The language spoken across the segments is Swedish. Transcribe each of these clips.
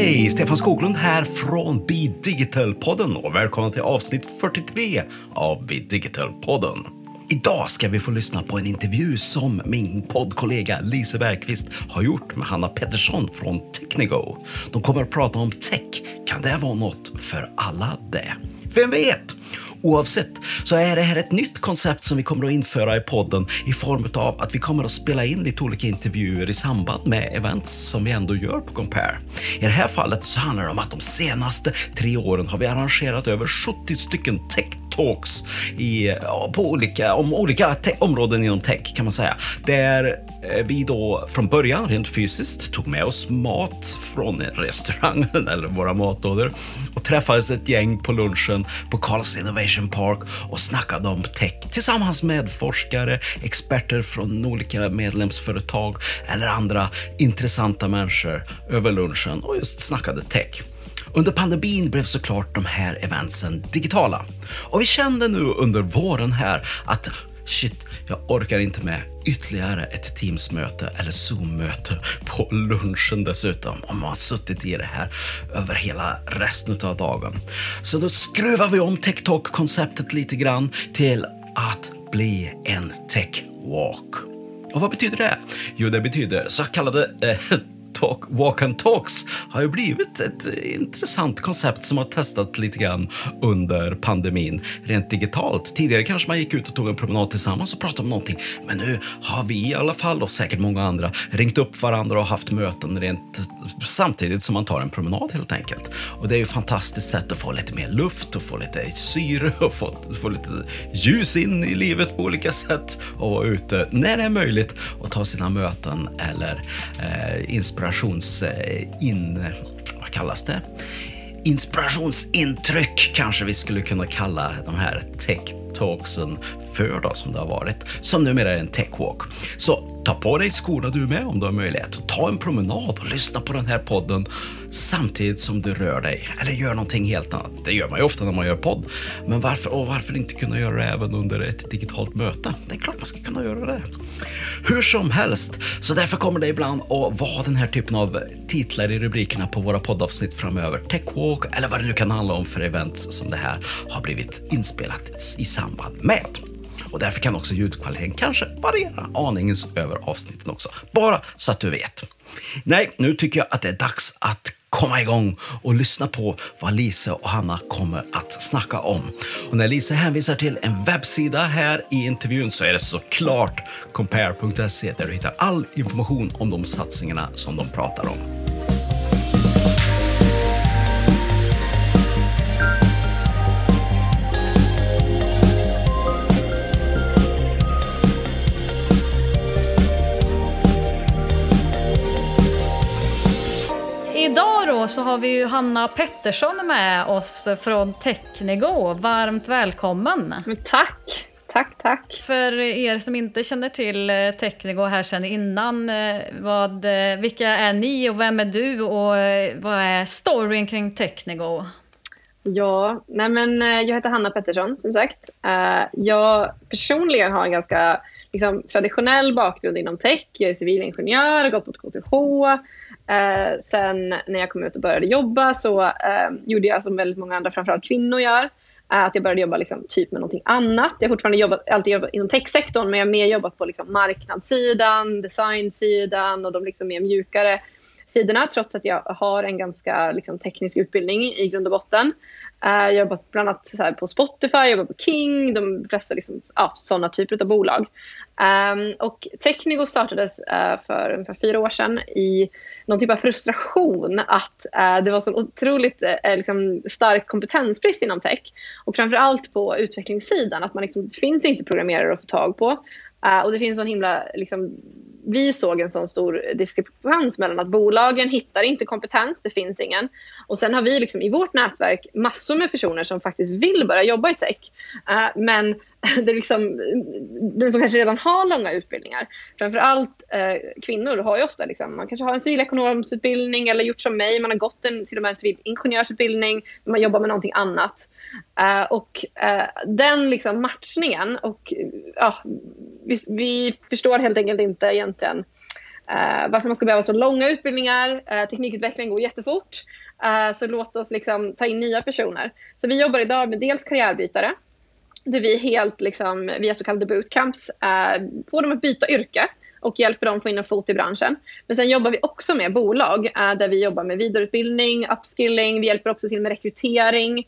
Hej! Stefan Skoglund här från Be Digital-podden och välkomna till avsnitt 43 av Be Digital-podden. Idag ska vi få lyssna på en intervju som min poddkollega Lise Bergqvist har gjort med Hanna Pettersson från Technigo. De kommer att prata om tech. Kan det vara något för alla det? Vem vet? Oavsett så är det här ett nytt koncept som vi kommer att införa i podden i form av att vi kommer att spela in lite olika intervjuer i samband med events som vi ändå gör på Compare. I det här fallet så handlar det om att de senaste tre åren har vi arrangerat över 70 stycken tech talks i, på olika, om olika områden inom tech kan man säga. Där eh, vi då från början rent fysiskt tog med oss mat från restaurangen eller våra matlådor och träffades ett gäng på lunchen på Karlstad Innovation Park och snackade om tech tillsammans med forskare, experter från olika medlemsföretag eller andra intressanta människor över lunchen och just snackade tech. Under pandemin blev såklart de här eventsen digitala. Och vi kände nu under våren här att shit, jag orkar inte med ytterligare ett Teams-möte eller Zoom-möte på lunchen dessutom. Om man har suttit i det här över hela resten av dagen. Så då skruvar vi om TikTok-konceptet lite grann till att bli en Tech Walk. Och vad betyder det? Jo, det betyder så kallade eh, talk, walk and talks har ju blivit ett intressant koncept som har testats lite grann under pandemin rent digitalt. Tidigare kanske man gick ut och tog en promenad tillsammans och pratade om någonting, men nu har vi i alla fall och säkert många andra ringt upp varandra och haft möten rent samtidigt som man tar en promenad helt enkelt. Och det är ju ett fantastiskt sätt att få lite mer luft och få lite syre och få, få lite ljus in i livet på olika sätt och vara ute när det är möjligt och ta sina möten eller eh, inspelningar inspirations... In, vad kallas det? Inspirationsintryck kanske vi skulle kunna kalla de här tech talksen för då, som det har varit, som numera är en techwalk. Så ta på dig skorna du med om du har möjlighet och ta en promenad och lyssna på den här podden samtidigt som du rör dig eller gör någonting helt annat. Det gör man ju ofta när man gör podd. Men varför, och varför inte kunna göra det även under ett digitalt möte? Det är klart man ska kunna göra det. Hur som helst, så därför kommer det ibland att vara den här typen av titlar i rubrikerna på våra poddavsnitt framöver. Techwalk eller vad det nu kan handla om för events som det här har blivit inspelat i samband med. Och därför kan också ljudkvaliteten kanske variera aningens över avsnitten också. Bara så att du vet. Nej, nu tycker jag att det är dags att komma igång och lyssna på vad Lise och Hanna kommer att snacka om. Och när Lise hänvisar till en webbsida här i intervjun så är det såklart compare.se där du hittar all information om de satsningarna som de pratar om. Har vi ju Hanna Pettersson med oss från Technigo. Varmt välkommen! tack! Tack, tack! För er som inte känner till eh, Technigo här sedan innan, eh, vad, eh, vilka är ni och vem är du och vad är storyn kring Technigo? Ja, nej men jag heter Hanna Pettersson som sagt. Jag personligen har en ganska liksom, traditionell bakgrund inom tech. Jag är civilingenjör, har gått på KTH, Eh, sen när jag kom ut och började jobba så eh, gjorde jag som väldigt många andra, framförallt kvinnor gör, eh, att jag började jobba liksom, typ med någonting annat. Jag har fortfarande jobbat, alltid jobbat inom techsektorn men jag har mer jobbat på liksom, marknadssidan, designsidan och de liksom, mer mjukare sidorna trots att jag har en ganska liksom, teknisk utbildning i grund och botten. Uh, jag har jobbat bland annat så på Spotify, jag jobbat på King, de flesta liksom, ja, sådana typer av bolag. Um, och Technigo startades uh, för ungefär fyra år sedan i någon typ av frustration att eh, det var så otroligt eh, liksom stark kompetensbrist inom tech. Och framförallt på utvecklingssidan, att man liksom, det finns inte programmerare att få tag på. Eh, och det finns en himla liksom, vi såg en sån stor diskrepans mellan att bolagen hittar inte kompetens, det finns ingen. Och sen har vi liksom i vårt nätverk massor med personer som faktiskt vill börja jobba i tech. Eh, men det är liksom, de som kanske redan har långa utbildningar, framförallt eh, kvinnor har ju ofta, liksom, man kanske har en civilekonomsutbildning eller gjort som mig, man har gått en till och med en civilingenjörsutbildning, man jobbar med någonting annat. Eh, och eh, den liksom matchningen och ja, vi, vi, förstår helt enkelt inte egentligen Uh, varför man ska behöva så långa utbildningar. Uh, teknikutvecklingen går jättefort. Uh, så låt oss liksom ta in nya personer. Så vi jobbar idag med dels karriärbytare. Där vi helt liksom, via så kallade bootcamps eh, får dem att byta yrke och hjälper dem få in en fot i branschen. Men sen jobbar vi också med bolag eh, där vi jobbar med vidareutbildning, upskilling. Vi hjälper också till med rekrytering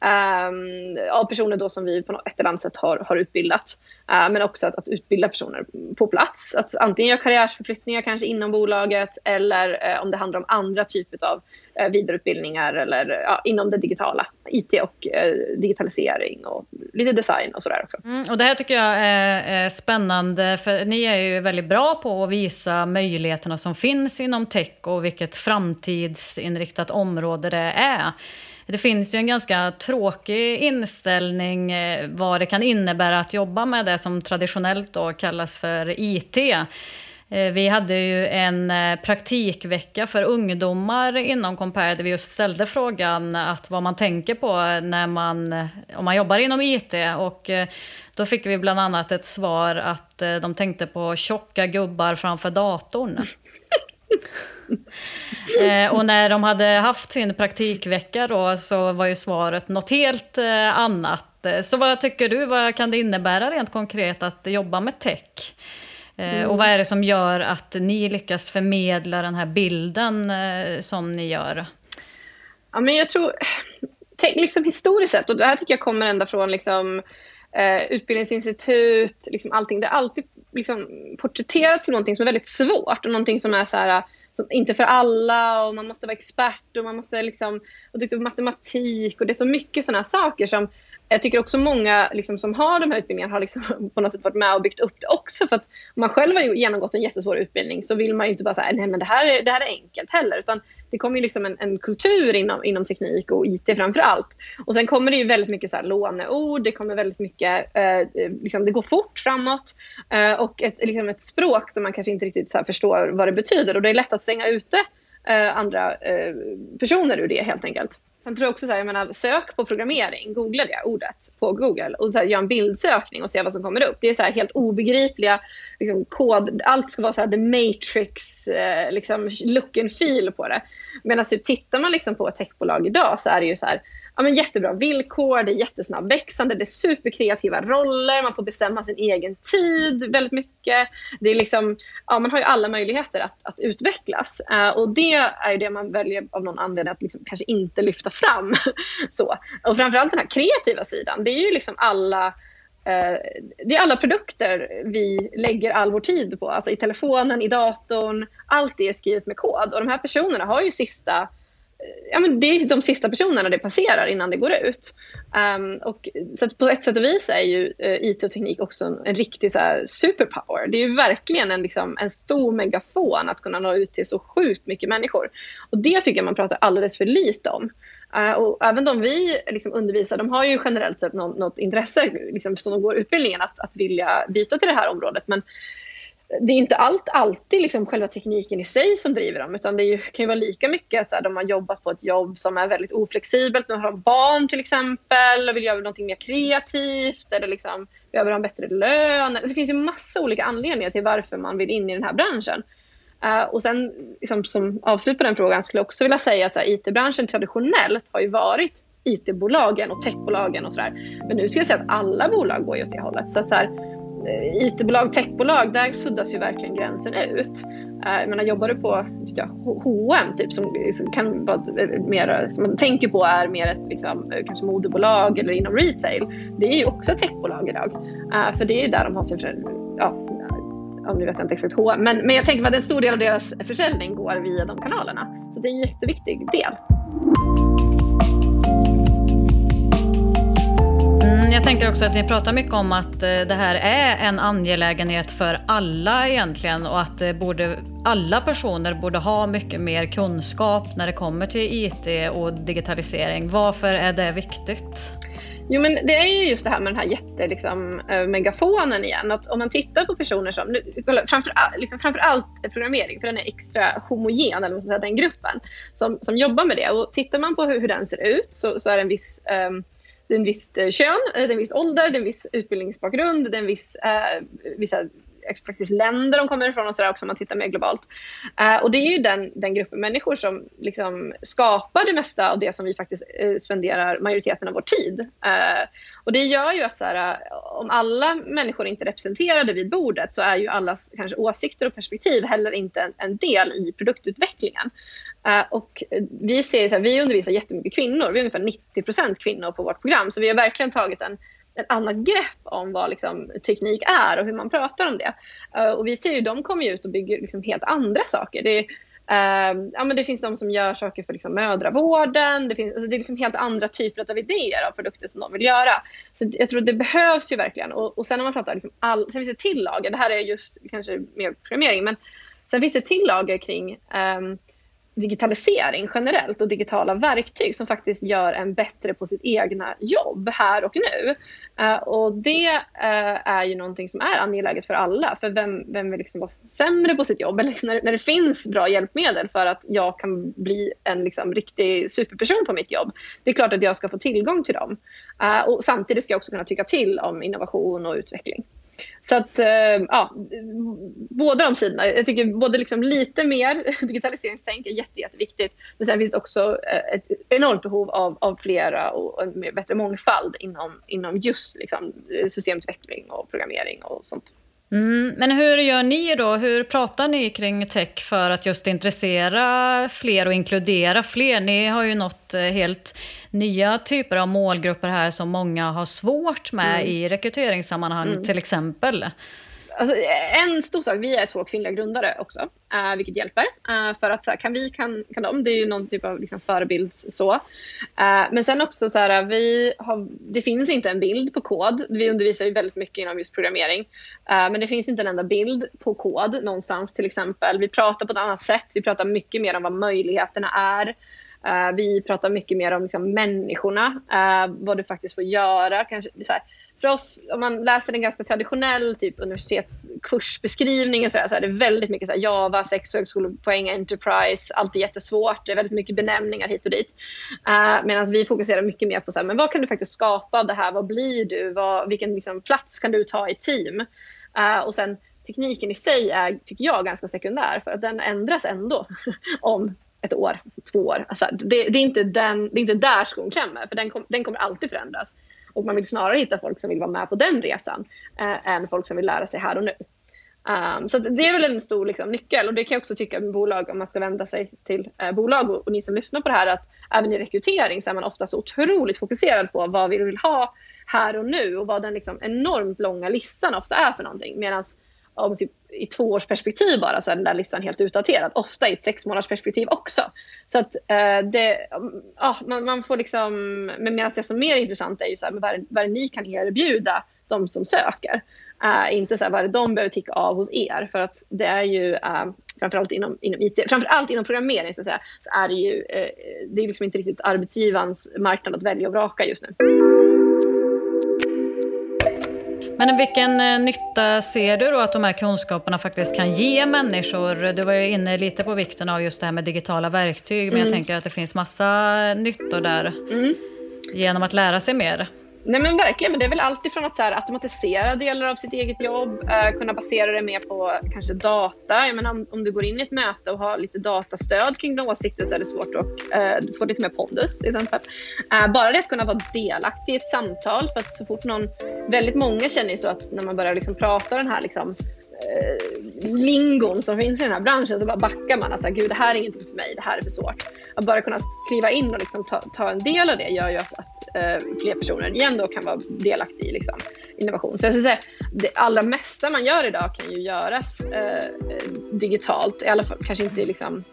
eh, av personer då som vi på ett eller annat sätt har, har utbildat. Eh, men också att, att, utbilda personer på plats. Att antingen göra karriärsförflyttningar kanske inom bolaget eller om det handlar om andra typer av Eh, vidareutbildningar eller inom det digitala. IT och eh, digitalisering och lite design och sådär också. Mm, och det här tycker jag är, är spännande för ni är ju väldigt bra på att visa möjligheterna som finns inom tech och vilket framtidsinriktat område det är. Det finns ju en ganska tråkig inställning eh, vad det kan innebära att jobba med det som traditionellt då kallas för IT. Eh, vi hade ju en eh, praktikvecka för ungdomar inom Compare där vi just ställde frågan att vad man tänker på när man, om man jobbar inom IT. Och då fick vi bland annat ett svar att de tänkte på tjocka gubbar framför datorn. eh, och när de hade haft sin praktikvecka då så var ju svaret något helt eh, annat. Så vad tycker du, vad kan det innebära rent konkret att jobba med tech? Eh, mm. Och vad är det som gör att ni lyckas förmedla den här bilden eh, som ni gör? Ja, men jag tror, liksom historiskt sett, och det här tycker jag kommer ända från liksom, eh, utbildningsinstitut, liksom allting. Det har alltid liksom, porträtterats som någonting som är väldigt svårt och någonting som är så här, som, inte för alla och man måste vara expert och man måste liksom vara duktig på matematik och det är så mycket sådana saker som jag tycker också många liksom, som har de här utbildningarna har liksom, på något sätt varit med och byggt upp det också. För att om man själv har genomgått en jättesvår utbildning så vill man ju inte bara säga nej men det här är, det här är enkelt heller. Utan det kommer ju liksom en, en, kultur inom, inom teknik och IT framför allt. Och sen kommer det ju väldigt mycket så här låneord, det kommer väldigt mycket, eh, liksom, det går fort framåt eh, och ett, liksom ett språk som man kanske inte riktigt så förstår vad det betyder och det är lätt att stänga ute eh, andra eh, personer ur det helt enkelt. Sen tror jag också så här, jag menar, sök på programmering, googla det ordet på Google och så här, gör en bildsökning och se vad som kommer upp. Det är så här, helt obegripliga liksom, kod. Allt ska vara så här, the matrix, eh, liksom, look and feel på det. Medan typ, tittar man liksom på ett techbolag idag så är det ju så här, ja, men jättebra villkor, det är jättesnabbväxande, det är superkreativa roller, man får bestämma sin egen tid väldigt mycket. Det är liksom, ja, man har ju alla möjligheter att, att utvecklas. Uh, och det är det man väljer av någon anledning att liksom kanske inte lyfta fram. så. Och framförallt den här kreativa sidan, det är ju liksom alla eh, det är alla produkter vi lägger all vår tid på. Alltså i telefonen, i datorn. Allt det är skrivet med kod. Och de här personerna har ju sista ja, men det är de sista personerna det passerar innan det går ut. Um, och, så på ett sätt och vis är ju eh, uh, IT och teknik också en, en riktig så här, superpower. Det är ju verkligen en, liksom, en stor megafon att kunna nå ut till så sjukt mycket människor. Och det tycker jag man pratar alldeles för lite om. Uh, och även de vi liksom undervisar, de har ju generellt sett något, något intresse liksom, som de går utbildningen att, att vilja byta till det här området. Men det är inte allt, alltid liksom själva tekniken i sig som driver dem utan det ju, kan ju vara lika mycket att här, de har jobbat på ett jobb som är väldigt oflexibelt. Nu har de barn till exempel och vill göra något mer kreativt eller liksom, behöver ha en bättre lön. Det finns ju massa olika anledningar till varför man vill in i den här branschen. Uh, och sen liksom, som avslut på den frågan skulle jag också vilja säga att IT-branschen traditionellt har ju varit IT-bolagen och techbolagen och sådär. Men nu ska jag säga att alla bolag går ju åt det hållet. Så att, så här, Eh, IT-bolag, techbolag, där suddas ju verkligen gränsen ut. Eh, jag menar, jobbar du på jag, H&M typ som, kan vara eh, mer, som man tänker på är mer ett liksom, kanske modebolag eller inom retail. Det är ju också ett techbolag idag. För det är där de har sin, ja, om nu vet jag inte exakt H&M men, men jag tänker att en stor del av deras försäljning går via de kanalerna. Så det är en jätteviktig del. Jag tänker också att ni pratar mycket om att eh, det här är en angelägenhet för alla egentligen och att eh, borde, alla personer borde ha mycket mer kunskap när det kommer till IT och digitalisering. Varför är det viktigt? Jo men det är ju just det här med den här jätte, liksom, eh, megafonen igen. Att om man tittar på personer som, framför, liksom, framför allt programmering, för den är extra homogen, eller säga, den gruppen som, som jobbar med det. Och tittar man på hur, hur den ser ut så, så är det en viss um, det är en viss eh, kön, eh, det är en viss ålder, det är en viss utbildningsbakgrund, det är en viss, eh, vissa faktiskt länder de kommer ifrån och sådär också om man tittar mer globalt. Eh, och det är ju den, den gruppen människor som liksom skapar det mesta av det som vi faktiskt eh, spenderar majoriteten av vår tid. Eh, och det gör ju att så här, eh, om alla människor inte är representerade vid bordet så är ju allas kanske åsikter och perspektiv heller inte en, en del i produktutvecklingen. Uh, och vi, ser så här, vi undervisar jättemycket kvinnor. Vi är ungefär 90% kvinnor på vårt program. Så vi har verkligen tagit en, ett annat grepp om vad liksom, teknik är och hur man pratar om det. Uh, och vi ser ju, de kommer ut och bygger liksom, helt andra saker. Det, uh, ja, men det finns de som gör saker för liksom, mödravården. Det, finns, alltså, det är liksom helt andra typer av idéer av produkter som de vill göra. Så jag tror det behövs ju verkligen. Och, och sen när man pratar liksom all, sen finns det till lager. Det här är just kanske mer programmering. Men sen finns det till lager kring um, digitalisering generellt och digitala verktyg som faktiskt gör en bättre på sitt egna jobb här och nu. Uh, och det uh, är ju någonting som är angeläget för alla. För vem, vem vill liksom vara sämre på sitt jobb? Eller när, när det finns bra hjälpmedel för att jag kan bli en liksom, riktig superperson på mitt jobb. Det är klart att jag ska få tillgång till dem. Uh, och samtidigt ska jag också kunna tycka till om innovation och utveckling. Så att, eh, ja, båda de sidorna. Jag tycker både liksom lite mer digitaliseringstänk är jätte, jätteviktigt. Men sen finns det också eh, ett enormt behov av, av flera och en bättre mångfald inom, inom just liksom eh, systemutveckling och programmering och sånt. Mm, men hur gör ni då? Hur pratar ni kring tech för att just intressera fler och inkludera fler? Ni har ju nått eh, helt nya typer av målgrupper här som många har svårt med mm. i rekryteringssammanhang mm. till exempel. Alltså, en stor sak, vi är två kvinnliga grundare också, uh, vilket hjälper. Uh, för att så här, kan vi kan, kan de, det är ju någon typ av liksom, förebild så. Uh, men sen också så här, vi har, det finns inte en bild på kod. Vi undervisar ju väldigt mycket inom just programmering. men det finns inte en enda bild på kod någonstans till exempel. Vi pratar på ett annat sätt. Vi pratar mycket mer om vad möjligheterna är. vi pratar mycket mer om liksom, människorna, vad du faktiskt får göra. Kanske, så här, för oss, om man läser en ganska traditionell typ universitetskursbeskrivning så, så är det väldigt mycket så här, Java, sex högskolepoäng, Enterprise, allt är jättesvårt. Det är väldigt mycket benämningar hit och dit. Uh, Medan vi fokuserar mycket mer på så här, men vad kan du faktiskt skapa av det här? Vad blir du? Vad, vilken liksom, plats kan du ta i team? Uh, och sen tekniken i sig är, tycker jag, ganska sekundär för att den ändras ändå om ett år, två år. Alltså, det, det, är inte den, det är inte där skon klämmer, för den, kom, den kommer alltid förändras. Och man vill snarare hitta folk som vill vara med på den resan eh, än folk som vill lära sig här och nu. Um, så det är väl en stor liksom, nyckel och det kan jag också tycka med bolag om man ska vända sig till eh, bolag och, och, ni som lyssnar på det här att även i rekrytering så är man ofta så otroligt fokuserad på vad vi vill ha här och nu och vad den liksom, enormt långa listan ofta är för någonting. Medan om typ, i två års perspektiv bara så är den där listan helt utdaterad. Ofta i ett sex månaders perspektiv också. Så att eh, det, mm, ja, man, man, får liksom, men medan det som är mer intressant är ju så här, vad, är, vad är ni kan erbjuda de som söker. Uh, inte så här, vad är det de behöver ticka av hos er. För att det är ju uh, framförallt inom, inom IT, framförallt inom programmering så, att säga, så är det ju, uh, det är liksom inte riktigt arbetsgivarens marknad att välja och vraka just nu. Men vilken eh, nytta ser du då att de här kunskaperna faktiskt kan ge människor? Du var ju inne lite på vikten av just det här med digitala verktyg, men mm. jag tänker att det finns massa nyttor där mm. genom att lära sig mer. Nej men verkligen, men det är väl allt ifrån att så här, automatisera delar av sitt eget jobb, eh, kunna basera det mer på kanske data. Jag menar, om, om, du går in i ett möte och har lite datastöd kring dina åsikter så är det svårt att eh, få lite mer pondus till exempel. Eh, bara det att kunna vara delaktig i ett samtal, för att så fort någon, väldigt många känner ju så att när man börjar liksom prata den här liksom, eh, lingon som finns i den här branschen så bara backar man att ah, gud det här är ingenting för mig, det här är för svårt. Att bara kunna kliva in och liksom ta, ta en del av det gör ju att, att eh, fler personer igen då kan vara delaktiga i liksom, innovation. Så jag skulle säga det allra mesta man gör idag kan ju göras eh, digitalt, i alla fall kanske inte liksom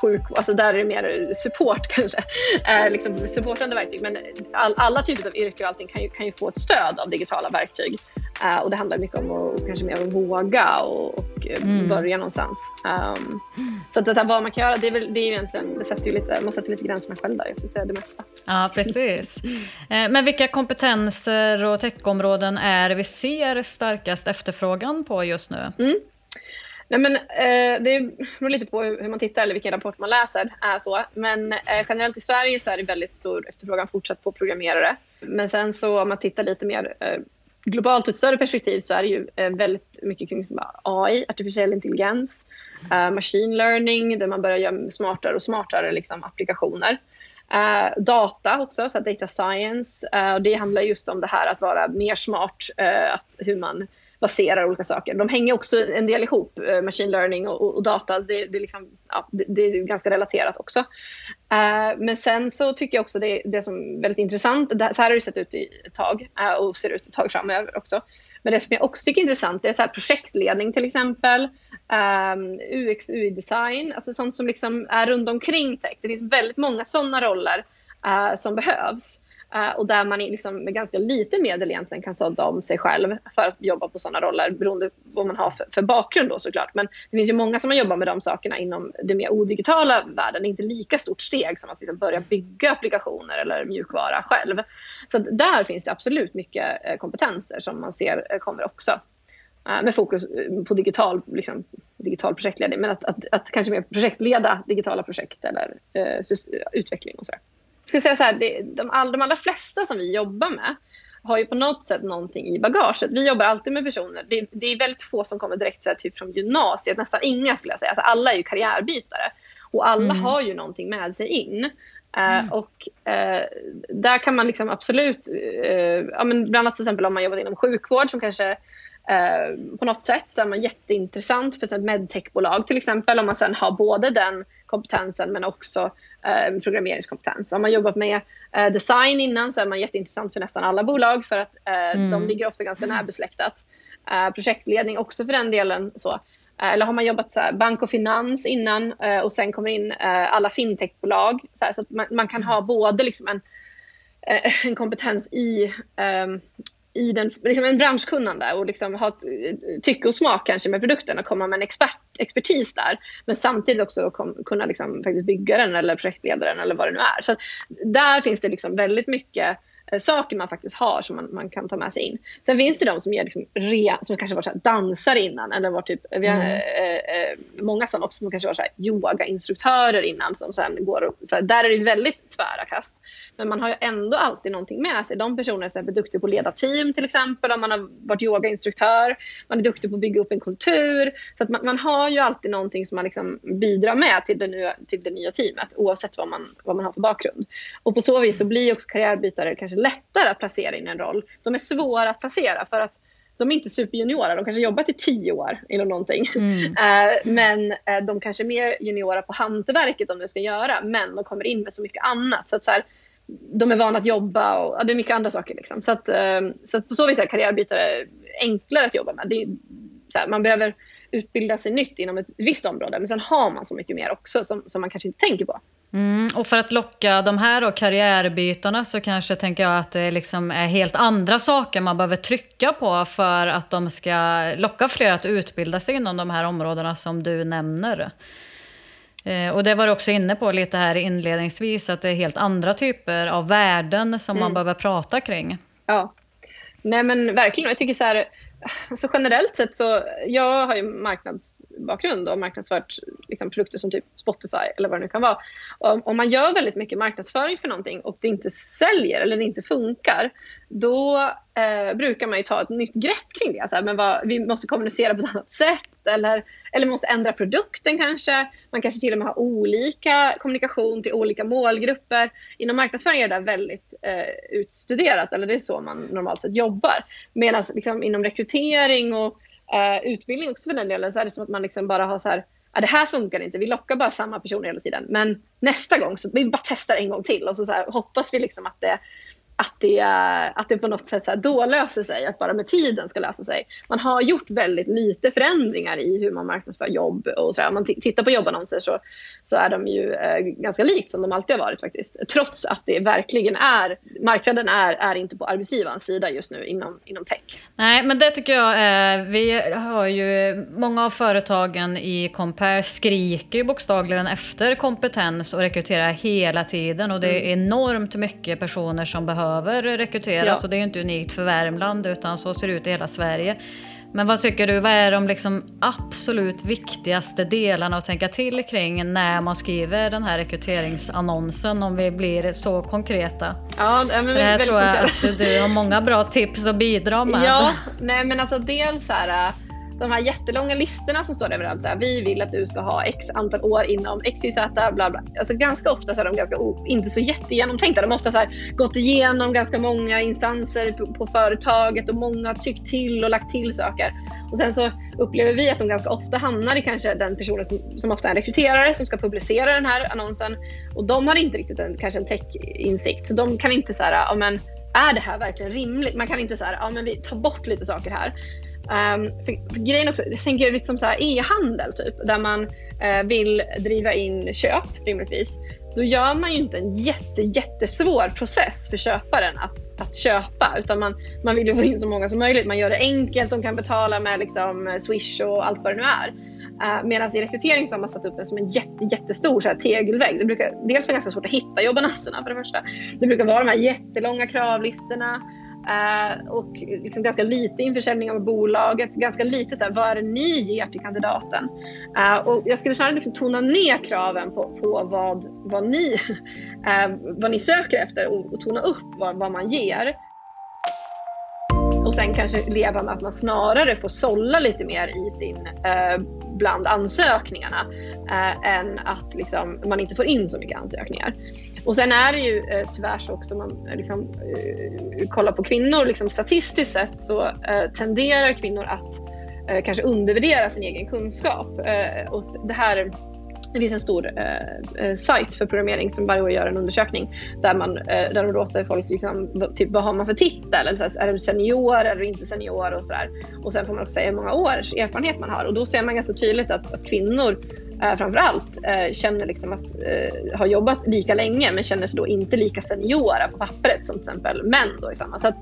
sjuk, alltså där är det mer support kanske, eh, liksom supportande verktyg. Men all, alla typer av yrken och allting kan ju, kan ju få ett stöd av digitala verktyg. Uh, och det handlar mycket om att kanske mer att våga och, och mm. börja någonstans. Um, så att det här, vad man kan göra, det är, väl, det är ju egentligen, det sätter ju lite, man sätter lite gränserna själv där, jag skulle säga det mesta. Ja, precis. Eh, men vilka kompetenser och techområden är vi ser starkast efterfrågan på just nu? Mm. Nej, men, eh, det beror lite på hur man tittar eller vilken rapport man läser. Är så. Men eh, generellt i Sverige så är det väldigt stor efterfrågan fortsatt på programmerare. Men sen så om man tittar lite mer eh, globalt och ett större perspektiv så är det ju eh, väldigt mycket kring AI, artificiell intelligens, eh, machine learning där man börjar göra smartare och smartare liksom, applikationer. Uh, data också, så data science. Uh, och det handlar just om det här att vara mer smart, hur man baserar olika saker. De hänger också en del ihop, eh, machine learning och, och data. Det, det, liksom, ja, det, det, är ganska relaterat också. Uh, men sen så tycker jag också det, det som är väldigt intressant, det, så här har det sett ut i ett tag uh, och ser ut ett tag framöver också. Men det som jag också tycker är intressant det är så här projektledning till exempel, um, UX, UI-design, alltså sånt som liksom är runt omkring tech. Det finns väldigt många sådana roller uh, som behövs. Uh, och där man liksom med ganska lite medel egentligen kan sådda om sig själv för att jobba på sådana roller beroende på vad man har för, för, bakgrund då såklart. Men det finns ju många som har jobbat med de sakerna inom den mer odigitala världen. Det är inte lika stort steg som att liksom börja bygga applikationer eller mjukvara själv. Så där finns det absolut mycket uh, kompetenser som man ser uh, kommer också. med fokus på digital, liksom, digital projektledning, men att, att, att kanske mer projektleda digitala projekt eller utveckling och sådär ska säga så här, det, de, all, de allra flesta som vi jobbar med har ju på något sätt någonting i bagaget. Vi jobbar alltid med personer. Det, det är väldigt få som kommer direkt så här, typ från gymnasiet. Nästan inga skulle jag säga. Alltså, alla är ju karriärbytare. Och alla mm. har ju någonting med sig in. Uh, mm. Och uh, där kan man liksom absolut, uh, ja, men bland annat till exempel om man jobbar inom sjukvård som kanske på något sätt så är man jätteintressant för ett medtechbolag till exempel om man sen har både den kompetensen men också eh, programmeringskompetens. Har man jobbat med eh, design innan så är man jätteintressant för nästan alla bolag för att eh, mm. de ligger ofta ganska närbesläktat. Eh, projektledning också för den delen. Så. Eh, eller har man jobbat så här, bank och finans innan eh, och sen kommer in alla fintechbolag. Så, här, så att man, man, kan ha både liksom en, en kompetens i i den, liksom en branschkunnande och liksom ha eh, tycke och smak kanske med produkten och komma med en expert, expertis där. Men samtidigt också kom, kunna liksom faktiskt bygga den eller projektleda den eller vad det nu är. Så där finns det liksom väldigt mycket saker man faktiskt har som man, man kan ta med sig in. Sen finns det de som, är liksom re, som kanske varit dansare innan eller var typ, vi har mm. eh, eh, många sådana också som kanske var så här, yogainstruktörer innan som sen går och, så här, där är det väldigt tvära kast. Men man har ju ändå alltid någonting med sig. De personerna är duktiga på att leda team till exempel, om man har varit yogainstruktör, man är duktig på att bygga upp en kultur. Så att man, man har ju alltid någonting som man liksom bidrar med till det, nya, till det nya teamet oavsett vad man, vad man har för bakgrund. Och på så vis så blir också karriärbytare kanske lättare att placera in en roll. De är svåra att placera för att de är inte superjuniora. De kanske jobbat i tio år inom någonting. Mm. Uh, men uh, de kanske är mer juniora på hantverket om de ska göra. Men de kommer in med så mycket annat. Så att så här, de är vana att jobba och ja, det är mycket andra saker. Liksom. Så, att, uh, så att på så vis är karriärbytare enklare att jobba med. Är, här, man behöver utbilda sig nytt inom ett visst område. Men sen har man så mycket mer också som, som man kanske inte tänker på. Mm, och för att locka de här då, karriärbytarna så kanske tänker jag att det liksom är helt andra saker man behöver trycka på för att de ska locka fler att utbilda sig inom de här områdena som du nämner. Eh, och det var du också inne på lite här inledningsvis, att det är helt andra typer av värden som mm. man behöver prata kring. Ja, nej men verkligen. Jag tycker så här, så generellt sett så, jag har ju marknadsbakgrund och marknadsfört liksom produkter som typ Spotify eller vad det nu kan vara. Om man gör väldigt mycket marknadsföring för någonting och det inte säljer eller det inte funkar, då eh, brukar man ju ta ett nytt grepp kring det. Så här, men vad, vi måste kommunicera på ett annat sätt eller, eller måste ändra produkten kanske. Man kanske till och med har olika kommunikation till olika målgrupper. Inom marknadsföring är det där väldigt eh, utstuderat, eller det är så man normalt sett jobbar. Medan liksom, inom rekrytering och eh, utbildning också för den delen så är det som att man liksom bara har så här Ja, det här funkar inte, vi lockar bara samma personer hela tiden. Men nästa gång så vi bara testar en gång till och så, så här, hoppas vi liksom att det att det, att det på något sätt så då löser sig, att bara med tiden ska lösa sig. Man har gjort väldigt lite förändringar i hur man marknadsför jobb och så. Om man tittar på jobbannonser så, så är de ju eh, ganska likt som de alltid har varit faktiskt. Trots att det verkligen är, marknaden är, är inte på arbetsgivarens sida just nu inom, inom tech. Nej, men det tycker jag, eh, vi har ju, många av företagen i Compare skriker ju bokstavligen efter kompetens och rekryterar hela tiden och det är mm. enormt mycket personer som behöver behöver rekryteras ja. och det är inte unikt för Värmland utan så ser det ut i hela Sverige. Men vad tycker du, vad är de liksom absolut viktigaste delarna att tänka till kring när man skriver den här rekryteringsannonsen om vi blir så konkreta? Ja, men det här tror jag att du har många bra tips att bidra med. Ja, nej men alltså dels så här de här jättelånga listorna som står överallt. Så här, vi vill att du ska ha x antal år inom XYZ, bla bla. Alltså ganska ofta så är de ganska inte så jättegenomtänkta. De har ofta så här, gått igenom ganska många instanser på, på, företaget och många har tyckt till och lagt till saker. Och sen så upplever vi att de ganska ofta hamnar i kanske den personen som, som ofta är en rekryterare som ska publicera den här annonsen. Och de har inte riktigt en, kanske en tech-insikt. Så de kan inte så här, ja men är det här verkligen rimligt? Man kan inte så ja men vi tar bort lite saker här. Um, för, för grejen också, jag tänker som e-handel typ, där man uh, vill driva in köp rimligtvis. Då gör man ju inte en jätte, jättesvår process för köparen att, att köpa utan man, man vill ju få in så många som möjligt. Man gör det enkelt, de kan betala med liksom, eh, Swish och allt vad det nu är. Eh, uh, Medan i rekrytering så har man satt upp den som en jätte, jättestor så här, tegelvägg. Det brukar dels vara ganska svårt att hitta jobbannonserna för det första. Det brukar vara de här jättelånga kravlistorna. Uh, och liksom ganska lite införsäljning av bolaget, ganska lite så här, vad är det ni ger till kandidaten? Uh, och jag skulle snarare liksom tona ner kraven på, på vad, vad, ni, uh, vad ni söker efter och, och tona upp vad, vad man ger. Och sen kanske leva med att man snarare får sålla lite mer i sin, bland ansökningarna än att liksom, man inte får in så mycket ansökningar. Och sen är det ju eh, tyvärr så också, om man eh, liksom, eh, kollar på kvinnor, liksom, statistiskt sett så eh, tenderar kvinnor att eh, kanske undervärdera sin egen kunskap. Eh, och det här det finns en stor eh, eh sajt för programmering som varje år gör en undersökning där, man, eh, där de låter folk, liksom, typ, vad har man för titel? Eller, så här, är du senior eller inte senior? Och, så där. och sen får man också säga hur många års erfarenhet man har. Och då ser man ganska tydligt att, att kvinnor framförallt eh, känner liksom att ha har jobbat lika länge men känner sig då inte lika seniora på pappret som till exempel män då i samma. Så att,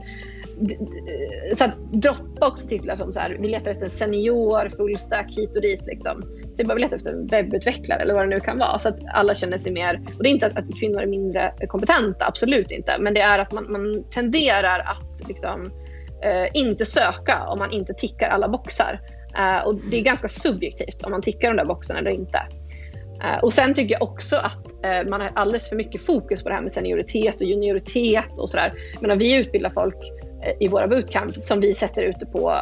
eh, så att droppa också titlar som så här, vi letar efter en senior, fullstack hit och dit liksom. Så ”vi bara letar efter en webbutvecklare eller vad det nu kan vara så att alla känner sig mer, och det är inte att, att kvinnor är mindre kompetenta, absolut inte, men det är att man, man tenderar att liksom, eh, inte söka om man inte tickar alla boxar. Uh, och det är ganska subjektivt om man tickar de där boxarna eller inte. Uh, och sen tycker jag också att uh, man har alldeles för mycket fokus på det här med senioritet och junioritet och sådär. Men vi utbildar folk i våra bootcamps som vi sätter ute på,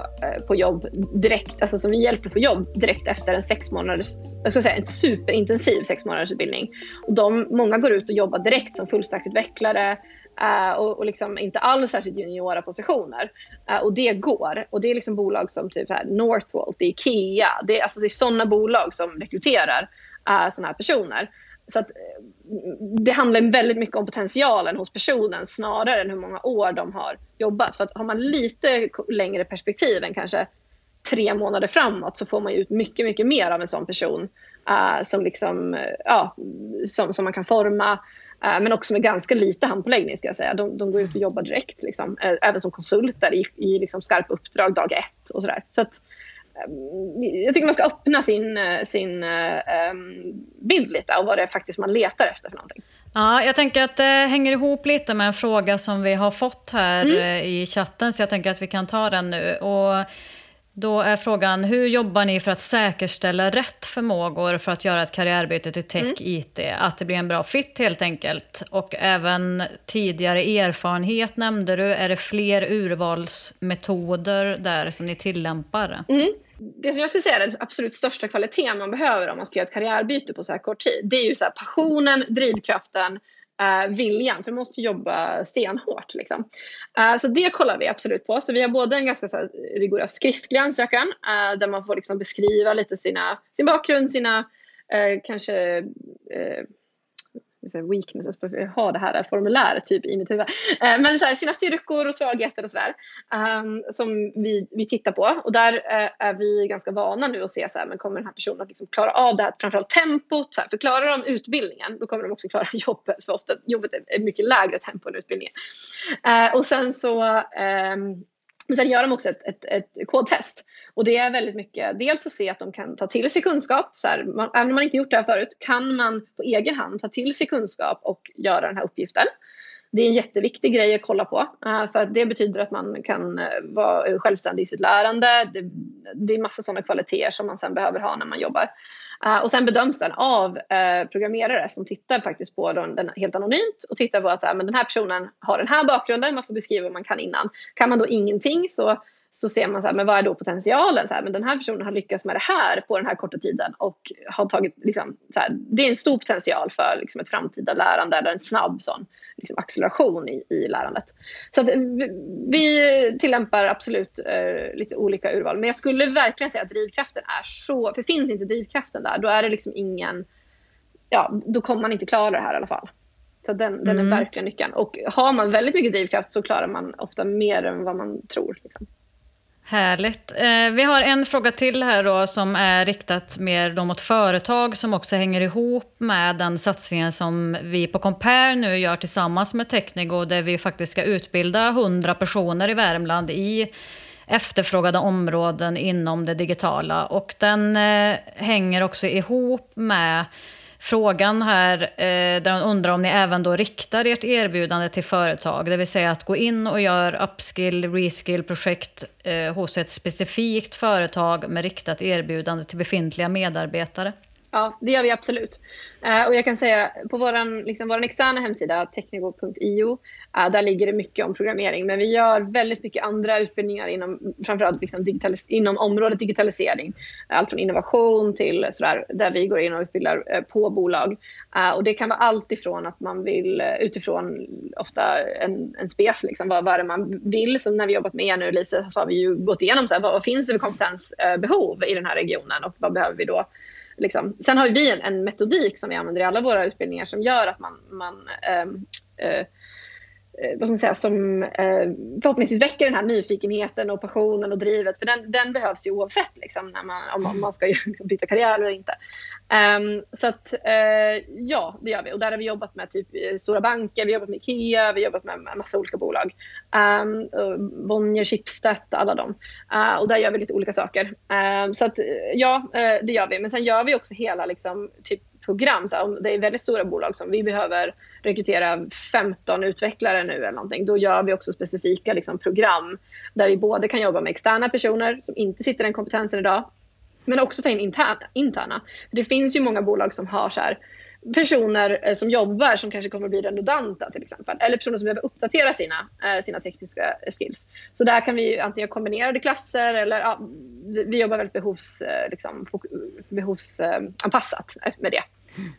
på jobb direkt, alltså som vi hjälper på jobb direkt efter en sex månaders, jag ska säga en superintensiv sex månaders utbildning. Och de, många går ut och jobbar direkt som fullstackutvecklare, Uh, och, och liksom inte alls särskilt juniora positioner. Uh, och det går. Och det är liksom bolag som typ här Northvolt, det är Ikea. Det är, alltså det är sådana bolag som rekryterar eh, uh, sådana här personer. Så att, det handlar väldigt mycket om potentialen hos personen snarare än hur många år de har jobbat. För att har man lite längre perspektiv än kanske tre månader framåt så får man ut mycket, mycket mer av en sån person uh, som, liksom, ja, som, som man kan forma men också med ganska lite handpåläggning ska jag säga. De, de går ut och jobbar direkt, liksom. Eh, även som konsulter i, i liksom skarpa uppdrag dag ett och sådär. Så att, eh, jag tycker man ska öppna sin, sin um, bild lite och vad det är faktiskt man letar efter för någonting. Ja, jag tänker att det hänger ihop lite med en fråga som vi har fått här mm. i chatten, så jag tänker att vi kan ta den nu. Och då är frågan, hur jobbar ni för att säkerställa rätt förmågor för att göra ett karriärbyte till tech, mm. IT? Att det blir en bra fit helt enkelt. Och även tidigare erfarenhet nämnde du. Är det fler urvalsmetoder där som ni tillämpar? Mm. Det som jag skulle säga är den absolut största kvaliteten man behöver om man ska göra ett karriärbyte på så här kort tid. Det är ju så passionen, drivkraften, eh, viljan, för man måste jobba stenhårt. Liksom. Eh, så det kollar vi absolut på. Så vi har både en ganska så här, rigorös skriftlig ansökan eh, där man får liksom beskriva lite sina, sin bakgrund, sina eh, kanske eh, weaknesses, för har det här formuläret typ i mitt huvud. Eh, men så här, sina styrkor och svagheter och sådär um, ehm, som vi, vi tittar på. Och där uh, är vi ganska vana nu att se så här, men kommer den här personen att liksom klara av det här, framförallt tempot. Så här, för klarar de utbildningen, då kommer de också klara jobbet. För ofta jobbet är mycket lägre tempo än utbildningen. Uh, och sen så um, men sen gör de också ett, ett, ett kodtest. Och det är väldigt mycket, dels att se att de kan ta till sig kunskap. Så här, man, även om man inte gjort det här förut, kan man på egen hand ta till sig kunskap och göra den här uppgiften. det är en jätteviktig grej att kolla på. Eh, för det betyder att man kan eh, vara självständig i sitt lärande. Det, det är massa sådana kvaliteter som man sen behöver ha när man jobbar. Uh, och sen bedöms den av eh, programmerare som tittar faktiskt på den, den helt anonymt och tittar på att så här, men den här personen har den här bakgrunden, man får beskriva vad man kan innan. Kan man då ingenting så så ser man så här, men vad är då potentialen? Så här, men den här personen har lyckats med det här på den här korta tiden och har tagit, liksom, så här, det är en stor potential för liksom, ett framtida lärande eller en snabb sån liksom, acceleration i, i lärandet. Så att, vi, vi tillämpar absolut eh, lite olika urval, men jag skulle verkligen säga att drivkraften är så, för finns inte drivkraften där, då är det liksom ingen, ja, då kommer man inte klara det här i alla fall. Så den, den är mm. verkligen nyckeln. Och har man väldigt mycket drivkraft så klarar man ofta mer än vad man tror. Liksom. Härligt. Eh, vi har en fråga till här då som är riktat mer då mot företag som också hänger ihop med den satsningen som vi på Compare nu gör tillsammans med Technigo där vi faktiskt ska utbilda 100 personer i Värmland i efterfrågade områden inom det digitala. Och den eh, hänger också ihop med frågan här eh, där hon undrar om ni även då riktar ert erbjudande till företag, det vill säga att gå in och göra upskill, reskill-projekt eh, hos ett specifikt företag med riktat erbjudande till befintliga medarbetare. Ja, det gör vi absolut. Eh, och jag kan säga på vår liksom, våran externa hemsida, technigo.io, eh, där ligger det mycket om programmering. Men vi gör väldigt mycket andra utbildningar inom, framförallt liksom inom området digitalisering. Eh, allt från innovation till sådär, där vi går in och utbildar på bolag. och det kan vara allt ifrån att man vill utifrån ofta en, en spes, liksom, vad, vad är det man vill. Så när vi jobbat med er nu, Lisa, så har vi ju gått igenom så vad, vad finns det för kompetensbehov i den här regionen och vad behöver vi då Liksom. Sen har vi en, en, metodik som vi använder i alla våra utbildningar som gör att man, man ehm, eh, eh, vad ska man säga, som eh, förhoppningsvis väcker den här nyfikenheten och passionen och drivet. För den, den behövs ju oavsett liksom, när man, om, om man ska byta karriär eller inte. Um, så att uh, ja, det gör vi. Och där har vi jobbat med typ eh, stora banker, vi har jobbat med IKEA, vi har jobbat med en massa olika bolag. Um, Bonnier, Schibsted, alla dem. Uh, och där gör vi lite olika saker. Um, så att ja, uh, det gör vi. Men sen gör vi också hela liksom, typ program. Så om det är väldigt stora bolag som vi behöver rekrytera 15 utvecklare nu eller någonting, då gör vi också specifika liksom, program där vi både kan jobba med externa personer som inte sitter i den kompetensen idag men också ta in interna. interna. Det finns ju många bolag som har så här, personer eh, som jobbar som kanske kommer att bli redundanta till exempel. Eller personer som behöver uppdatera sina, eh, sina tekniska eh, skills. Så där kan vi antingen kombinerade klasser eller ja, vi jobbar väldigt behovs, liksom, behovsanpassat med det.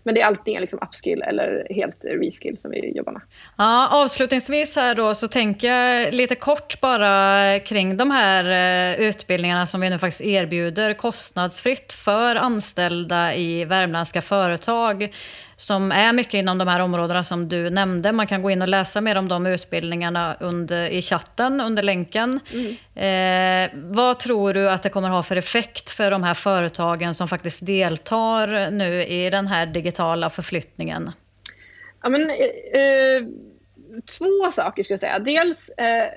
Men det är alltid liksom upskill eller helt reskill som vi jobbar med. Ja, avslutningsvis här då så tänker jag lite kort bara kring de här eh, utbildningarna som vi nu faktiskt erbjuder kostnadsfritt för anställda i värmländska företag som är mycket inom de här områdena som du nämnde. Man kan gå in och läsa mer om de utbildningarna under, i chatten under länken. Mm. Eh, vad tror du att det kommer ha för effekt för de här företagen som faktiskt deltar nu i den här digitala förflyttningen? Ja, men, eh, två saker ska jag säga. Dels eh,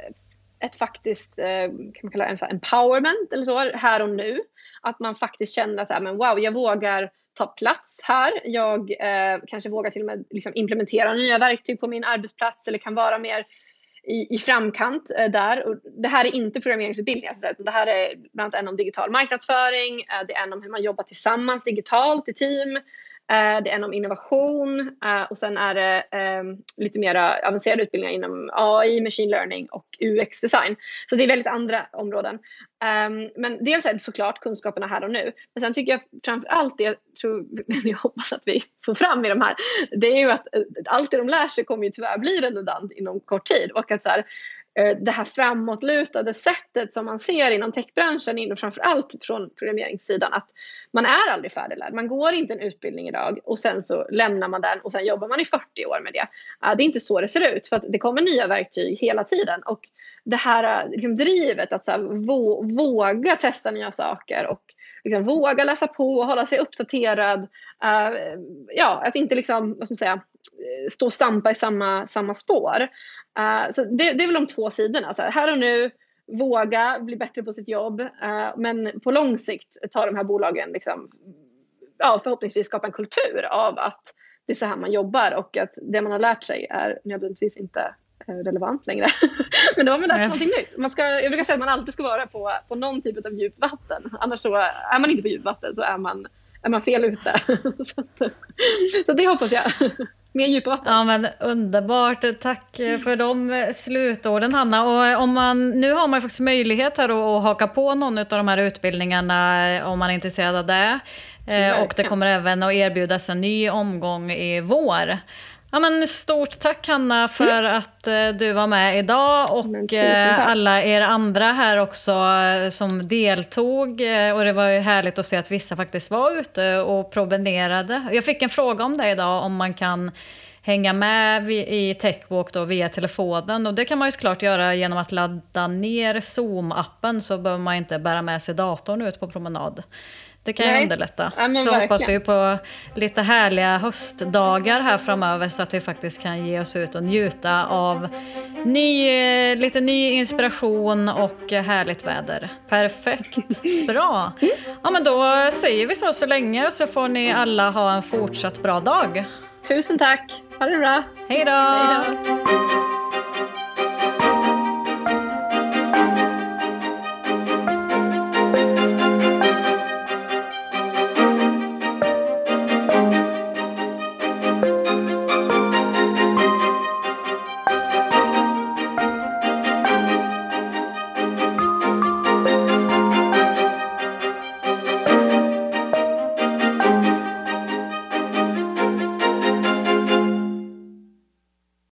ett faktiskt, eh, kan man kalla det empowerment eller så, här och nu. Att man faktiskt känner att wow, jag vågar ta plats här. Jag eh, kanske vågar till och med liksom implementera nya verktyg på min arbetsplats eller kan vara mer i, i framkant eh, där. Och det här är inte programmeringsutbildningar, utan det här är bland annat en om digital marknadsföring, eh, det är en om hur man jobbar tillsammans digitalt i team, Eh, det är en om innovation eh, och sen är det eh, lite mer avancerade utbildningar inom AI, machine learning och UX-design. Så det är väldigt andra områden. Ehm, men dels är det såklart kunskaperna här och nu. Men sen tycker jag framför allt det jag tror, jag hoppas att vi får fram i de här, det är ju att eh, allt det de lär sig kommer ju tyvärr bli redundant inom kort tid. Och att så här, eh, det här framåtlutade sättet som man ser inom techbranschen, inom framförallt från programmeringssidan, att man är aldrig färdiglärd. Man går inte en utbildning idag och sen så lämnar man den och sen jobbar man i 40 år med det. Äh, det är inte så det ser ut för att det kommer nya verktyg hela tiden och det här äh, liksom, drivet att så här, våga testa nya saker och liksom, våga läsa på och hålla sig uppdaterad. Uh, ja, att inte liksom, vad ska man säga, eh, stå och stampa i samma, samma spår. Uh, så det, det är väl de två sidorna. Så här, här och nu våga bli bättre på sitt jobb. Eh, men på lång sikt tar de här bolagen liksom, ja, förhoppningsvis skapa en kultur av att det är så här man jobbar och att det man har lärt sig är nödvändigtvis inte eh, relevant längre. Men då har man lärt sig någonting nytt. Man ska, jag brukar säga att man alltid ska vara på, på någon typ av djupvatten. Annars så är man inte på djupvatten så är man, är man fel ute. så, att, så det hoppas jag. Mer djupa vatten. Ja men underbart. Tack för de slutorden Hanna. Och om man, nu har man faktiskt möjlighet här att haka på någon av de här utbildningarna om man är intresserad av det. Verkligen. Och det kommer även att erbjudas en ny omgång i vår. Ja, men stort tack Hanna för mm. att eh, du var med idag och eh, alla er andra här också eh, som deltog. Och det var ju härligt att se att vissa faktiskt var ute och promenerade. Jag fick en fråga om det idag, om man kan hänga med i Techwalk då via telefonen. Och det kan man ju såklart göra genom att ladda ner Zoom-appen så behöver man inte bära med sig datorn ut på promenad. Det kan ju underlätta. Ja, så verkligen. hoppas vi på lite härliga höstdagar här framöver så att vi faktiskt kan ge oss ut och njuta av ny, lite ny inspiration och härligt väder. Perfekt. Bra. Ja, men då säger vi så så länge så får ni alla ha en fortsatt bra dag. Tusen tack. Ha det bra. Hej då.